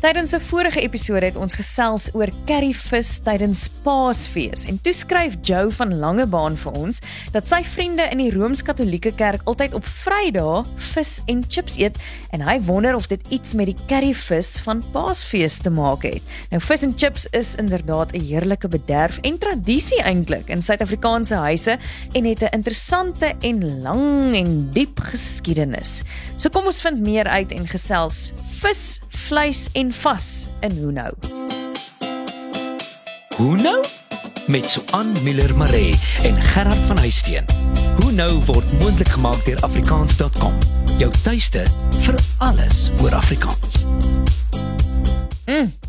Tydens 'n vorige episode het ons gesels oor curryvis tydens Paasfees en toe skryf Joe van Langebaan vir ons dat sy vriende in die Rooms-Katolieke Kerk altyd op Vrydae vis en chips eet en hy wonder of dit iets met die curryvis van Paasfees te maak het. Nou vis en chips is inderdaad 'n heerlike bederf en tradisie eintlik in Suid-Afrikaanse huise en het 'n interessante en lang en diep geskiedenis. So kom ons vind meer uit en gesels vis, vleis en vas in hoe nou. Hoe nou? Met Suan Miller Maree en Gerard van Huisteen. Hoe nou word moontlik gemaak deur afrikaans.com. Jou tuiste vir alles oor Afrikaans. Mm.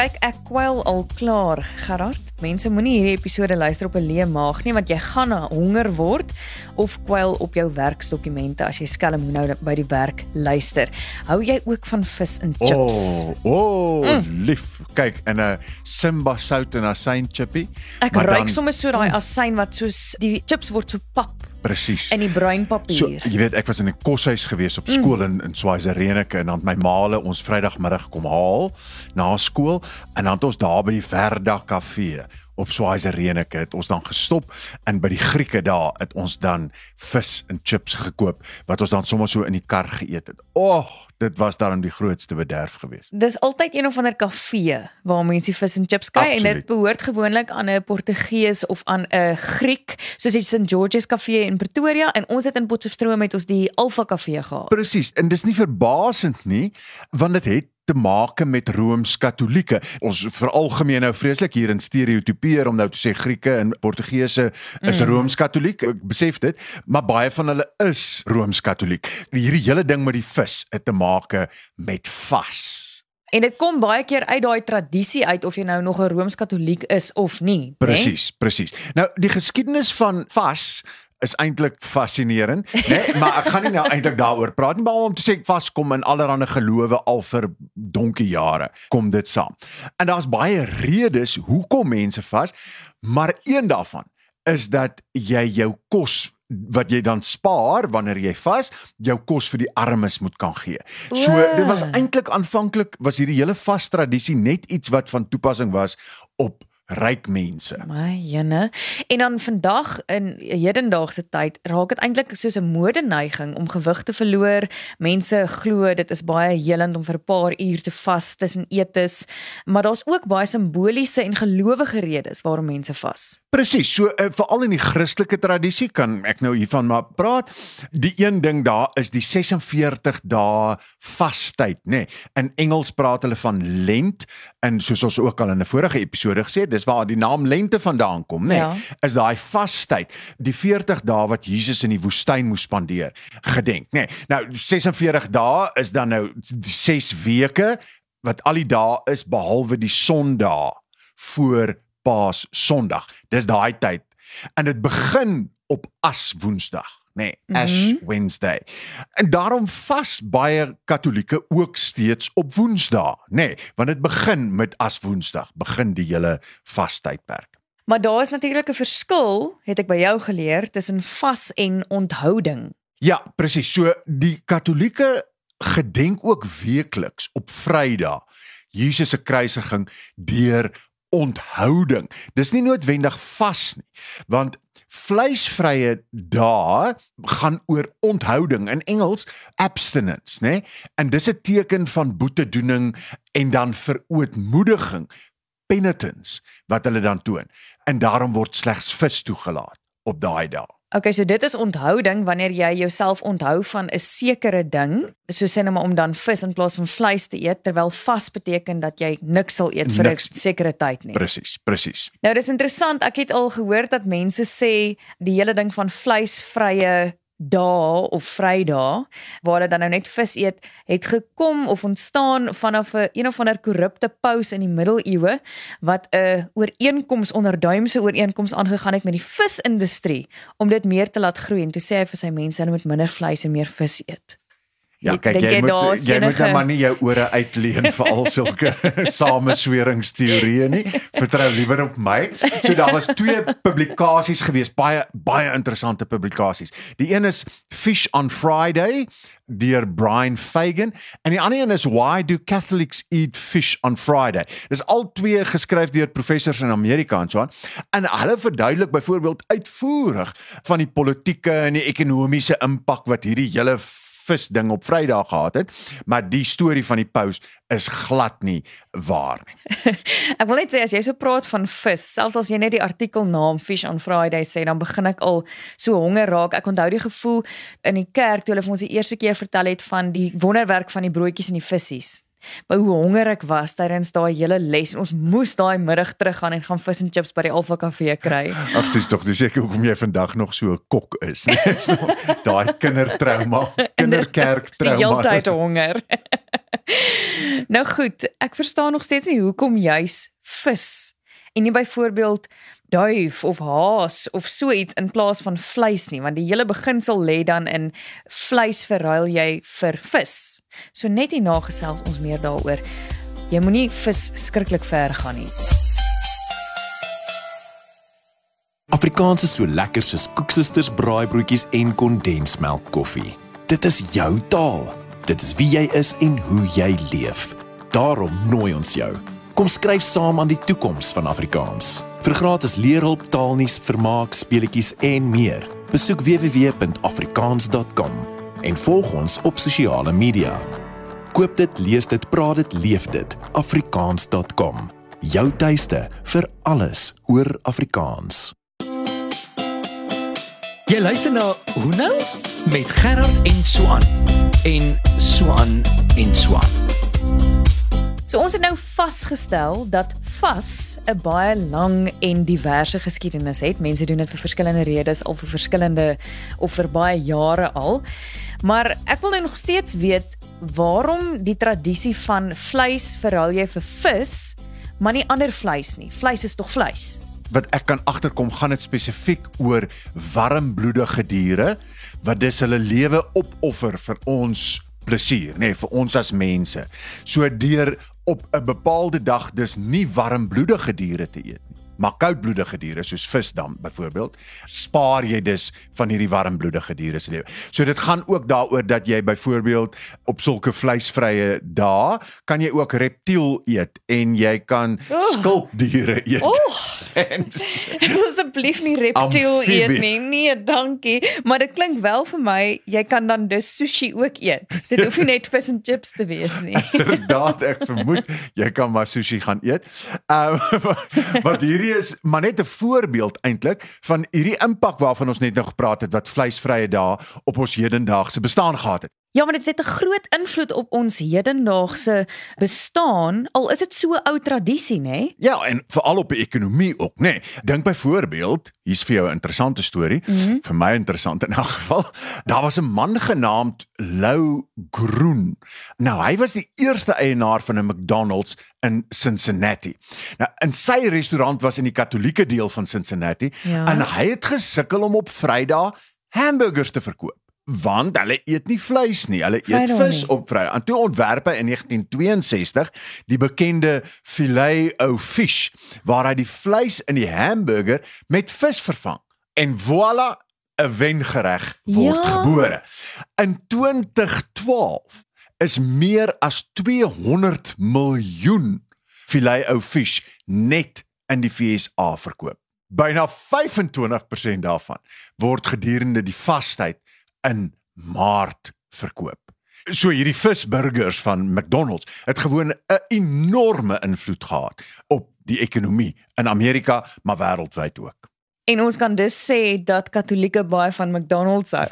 Kyk, ek kwel al klaar, Gerard. Mense moenie hierdie episode luister op 'n leë maag nie want jy gaan honger word of kwel op jou werksdokumente as jy skelm hoe nou by die werk luister. Hou jy ook van vis en chips? O, oh, oh, mm. lief. Kyk, in 'n Simba sout en asyn chippy. Ek ruik sommer so daai asyn wat soos die chips word so pap Presies. in die bruin papier. So, jy weet, ek was in 'n koshuis gewees op skool mm. in in Swazirenike en dan het my maale ons Vrydagmiddag kom haal na skool en dan het ons daar by die Verda kafee op Swazirenike het ons dan gestop en by die Grieke daar het ons dan vis en chips gekoop wat ons dan sommer so in die kar geëet het. Och, dit was dan die grootste bederf geweest. Dis altyd een of ander kafee waar mense vis en chips kry en dit behoort gewoonlik aan 'n Portugees of aan 'n Griek, soos die St George's Kafee in Pretoria en ons het in Potchefstroom met ons die Alpha Kafee gehad. Presies, en dis nie verbasend nie, want dit het te maak met Rooms-Katolieke. Ons veralgemeen nou vreeslik hier in stereotipeer om nou te sê Grieke en Portugese is mm. Rooms-Katoliek. Ek besef dit, maar baie van hulle is Rooms-Katoliek. Hierdie hele ding met die vis het te maak met vas. En dit kom baie keer uit daai tradisie uit of jy nou nog 'n Rooms-Katoliek is of nie. Presies, presies. Nou die geskiedenis van vas is eintlik fascinerend, né? Nee? Maar ek gaan nie nou eintlik daaroor praat nie, maar om te sê ek vaskom in allerlei gelowe al vir donkie jare kom dit saam. En daar's baie redes hoekom mense vas, maar een daarvan is dat jy jou kos wat jy dan spaar wanneer jy vas jou kos vir die armes moet kan gee. So dit was eintlik aanvanklik was hierdie hele vas tradisie net iets wat van toepassing was op ryk mense. My jene. En dan vandag in hedendaagse tyd raak dit eintlik soos 'n modeneiging om gewig te verloor. Mense glo dit is baie helend om vir 'n paar uur te vas tussen etes, maar daar's ook baie simboliese en gelowige redes waarom mense vas. Presies. So uh, veral in die Christelike tradisie kan ek nou hiervan maar praat. Die een ding daar is die 46 dae vastyd, nê. Nee. In Engels praat hulle van Lent en soos ons ook al in 'n vorige episode gesê het, dis waar die naam lente vandaan kom, nê, nee, ja. is daai vastyd, die 40 dae wat Jesus in die woestyn moes spandeer, gedenk, nê. Nee, nou 46 dae is dan nou 6 weke wat al die dae is behalwe die Sondag voor Paas Sondag. Dis daai tyd. En dit begin op As Woensdag nê, nee, Ash mm -hmm. Wednesday. En daarom vas baie Katolieke ook steeds op Woensdae, nê, nee, want dit begin met As Woensdag, begin die hele vastydperk. Maar daar is natuurlik 'n verskil, het ek by jou geleer, tussen vas en onthouding. Ja, presies. So die Katolieke gedenk ook weekliks op Vrydag Jesus se kruisiging deur onthouding. Dis nie noodwendig vas nie, want vleisvrye dae gaan oor onthouding in Engels abstinence, né? En dis 'n teken van boetedoening en dan verootmoediging, penitence wat hulle dan toon. En daarom word slegs vis toegelaat op daai dae. Okay, so dit is onthouding wanneer jy jouself onthou van 'n sekere ding, so sê net maar om dan vis in plaas van vleis te eet, terwyl vas beteken dat jy niks sal eet vir 'n sekere tyd nie. Presies, presies. Nou dis interessant, ek het al gehoor dat mense sê die hele ding van vleisvrye dae of Vrydae waar hulle dan nou net vis eet, het gekom of ontstaan vanaf 'n een of ander korrupte paus in die middeleeue wat 'n ooreenkoms onder duimse ooreenkoms aangegaan het met die visindustrie om dit meer te laat groei en toe sê hy vir sy mense hulle moet minder vleis en meer vis eet. Ja, kyk jy jy moet jy moet enige- nou maar nie jou ore uitleen vir al sulke samesweringsteorieë nie. Vertrou liewer op my. So daar was twee publikasies gewees, baie baie interessante publikasies. Die een is Fish on Friday deur Brian Fagan en die ander een is Why do Catholics eat fish on Friday? Dis al twee geskryf deur professors in Amerika en so aan. En hulle verduidelik byvoorbeeld uitvoerig van die politieke en die ekonomiese impak wat hierdie hele vis ding op Vrydag gehad het, maar die storie van die paus is glad nie waar nie. Ek wil net sê as jy so praat van vis, selfs as jy net die artikelnaam Fish on Friday sê, dan begin ek al so honger raak. Ek onthou die gevoel in die kerk toe hulle vir ons die eerste keer vertel het van die wonderwerk van die broodjies en die visse. By hoe honger ek was tydens daai hele les en ons moes daai middag teruggaan en gaan vis en chips by die Alpha Kafee kry. Ag sies tog, dis seker hoekom jy vandag nog so 'n kok is, nee. So daai kindertrauma, kinderkerk Die hele tyd trauma. honger. nou goed, ek verstaan nog steeds nie hoekom juis vis en nie byvoorbeeld duif of haas of so iets in plaas van vleis nie, want die hele beginsel lê dan in vleis verruil jy vir vis. So net hierna gesels ons meer daaroor. Jy moenie vis skrikkelik ver gaan nie. Afrikaans is so lekker soos koeksisters, braaibroodjies en kondensmelk koffie. Dit is jou taal. Dit is wie jy is en hoe jy leef. Daarom nooi ons jou. Kom skryf saam aan die toekoms van Afrikaans. Vir gratis leerhulp, taalnuus, vermaak, speletjies en meer. Besoek www.afrikaans.com en volg ons op sosiale media. Koop dit, lees dit, praat dit, leef dit. afrikaans.com. Jou tuiste vir alles oor Afrikaans. Jy luister na Hoe nou met Gerard en Swan en Swan en Swan. So ons het nou vasgestel dat vas 'n baie lang en diverse geskiedenis het. Mense doen dit vir verskillende redes al vir verskillende of vir baie jare al. Maar ek wil nou nog steeds weet waarom die tradisie van vleis verruil jy vir vis, maar nie ander vleis nie. Vleis is tog vleis. Wat ek kan agterkom, gaan dit spesifiek oor warmbloedige diere wat dis hulle lewe opoffer vir ons plesier, nê, nee, vir ons as mense. So deur op 'n bepaalde dag dis nie warmbloedige diere te eet maar koudbloedige diere soos vis dan byvoorbeeld, spaar jy dus van hierdie warmbloedige diere se lewe. So dit gaan ook daaroor dat jy byvoorbeeld op sulke vleisvrye dae kan jy ook reptiel eet en jy kan Oeg. skulpdiere eet. Oh, En asseblief nie reptiel eet Amfibie. nie. Nee, dankie. Maar dit klink wel vir my jy kan dan dus sushi ook eet. Dit hoef nie net vis en chips te wees nie. Inderdaad, ek vermoed jy kan maar sushi gaan eet. Ehm um, wat hierdie is maar net 'n voorbeeld eintlik van hierdie impak waarvan ons net nou gepraat het wat vleisvrye dae op ons hedendaagse bestaan gehad het. Ja, maar dit het 'n groot invloed op ons hedendaagse bestaan, al is dit so 'n ou tradisie, nê? Ja, en veral op die ekonomie ook, nê. Nee. Dink byvoorbeeld, hier's vir jou 'n interessante storie, mm -hmm. vir my interessant in elk geval. Daar was 'n man genaamd Lou Groen. Nou, hy was die eerste eienaar van 'n McDonald's in Cincinnati. Nou, in sy restaurant was in die katolieke deel van Cincinnati Ja. en hy het gesukkel om op Vrydag hamburgers te verkoop. Want hulle eet nie vleis nie, hulle eet Vrydag vis nie. op Vrydag. En toe ontwerp hy in 1962 die bekende filet o fish waar hy die vleis in die hamburger met vis vervang. En voilà, 'n wengereg word Ja. gebore. In 2012 is meer as 200 miljoen filet o fish net in die FSA verkoop. Byna 25% daarvan word gedurende die vastyd in Maart verkoop. So hierdie visburgers van McDonald's het gewoon 'n enorme invloed gehad op die ekonomie in Amerika, maar wêreldwyd ook. En ons kan dus sê dat Katolieke baie van McDonald's hou.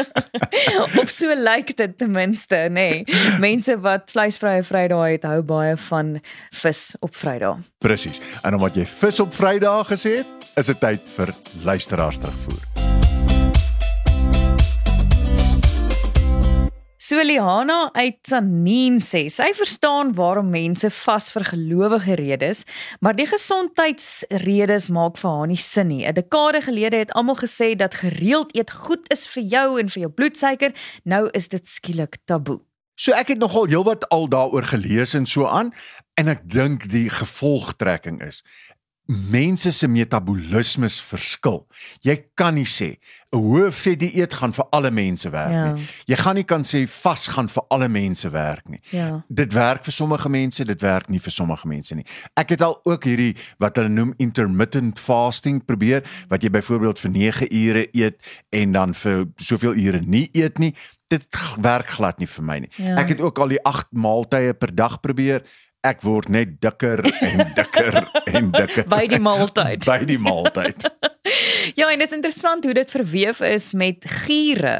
of so lyk dit ten minste, nê. Nee. Mense wat vleisvrye Vrydae het, hou baie van vis op Vrydae. Presies. En omdat jy vis op Vrydag gesê het, is dit tyd vir luisteraars terugvoer. Soliana uit Tsanin sê sy verstaan waarom mense vas vir gelowige redes, maar die gesondheidsredes maak vir haar nie sin nie. 'n Dekade gelede het almal gesê dat gereeld eet goed is vir jou en vir jou bloedsuiker, nou is dit skielik taboe. So ek het nogal heelwat al daaroor gelees en so aan en ek dink die gevolgtrekking is mense se metabolisme verskil. Jy kan nie sê 'n hoë vetdieet gaan vir alle mense werk ja. nie. Jy gaan nie kan sê vas gaan vir alle mense werk nie. Ja. Dit werk vir sommige mense, dit werk nie vir sommige mense nie. Ek het al ook hierdie wat hulle noem intermittent fasting probeer wat jy byvoorbeeld vir 9 ure eet en dan vir soveel ure nie eet nie. Dit werk glad nie vir my nie. Ja. Ek het ook al die 8 maaltye per dag probeer ek word net dikker en dikker en dikker by die maaltyd. by die maaltyd. ja, en dit is interessant hoe dit verweef is met giere.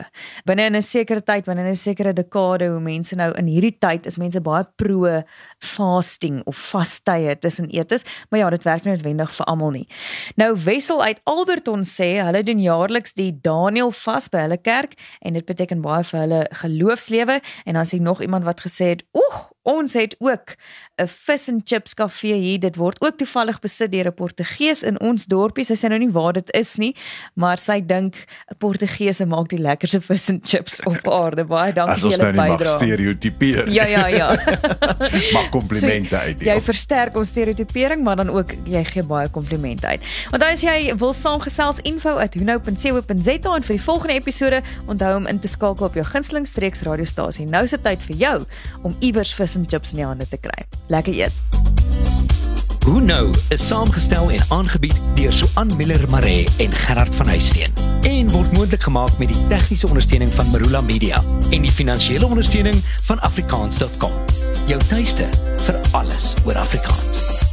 Binne in 'n sekere tyd, binne 'n sekere dekade hoe mense nou in hierdie tyd is mense baie pro fasting of vastye tussen etes, maar ja, dit werk nie noodwendig vir almal nie. Nou Wessel uit Alberton sê hulle doen jaarliks die Daniel vas by hulle kerk en dit beteken baie vir hulle geloofslewe en dan sien nog iemand wat gesê het, "Oeg, Ons het ook 'n vis en chips kafee hier. Dit word ook toevallig besit deur 'n Portugees in ons dorpie. Sy sê nou nie waar dit is nie, maar sy dink 'n Portugese maak die lekkerste vis en chips op aarde. Baie dankie vir julle bydrae. As ons nou stereotipeer. Ja ja ja. Maak komplimente so, uit. Jy versterk ons stereotipering, maar dan ook jy gee baie komplimente uit. Want as jy wil saamgesels info@hunou.co.za en vir die volgende episode onthou om in te skakel op jou gunsteling streeks radiostasie. Nou is dit tyd vir jou om iewers vis en chips in die hande te kry. Lekker eet. Hoe nou is saamgestel en aangebied deur Suan Miller Maree en Gerard van Huisteen en word moontlik gemaak met die tegniese ondersteuning van Marula Media en die finansiële ondersteuning van afrikaans.com. Jou tuiste vir alles oor Afrikaans.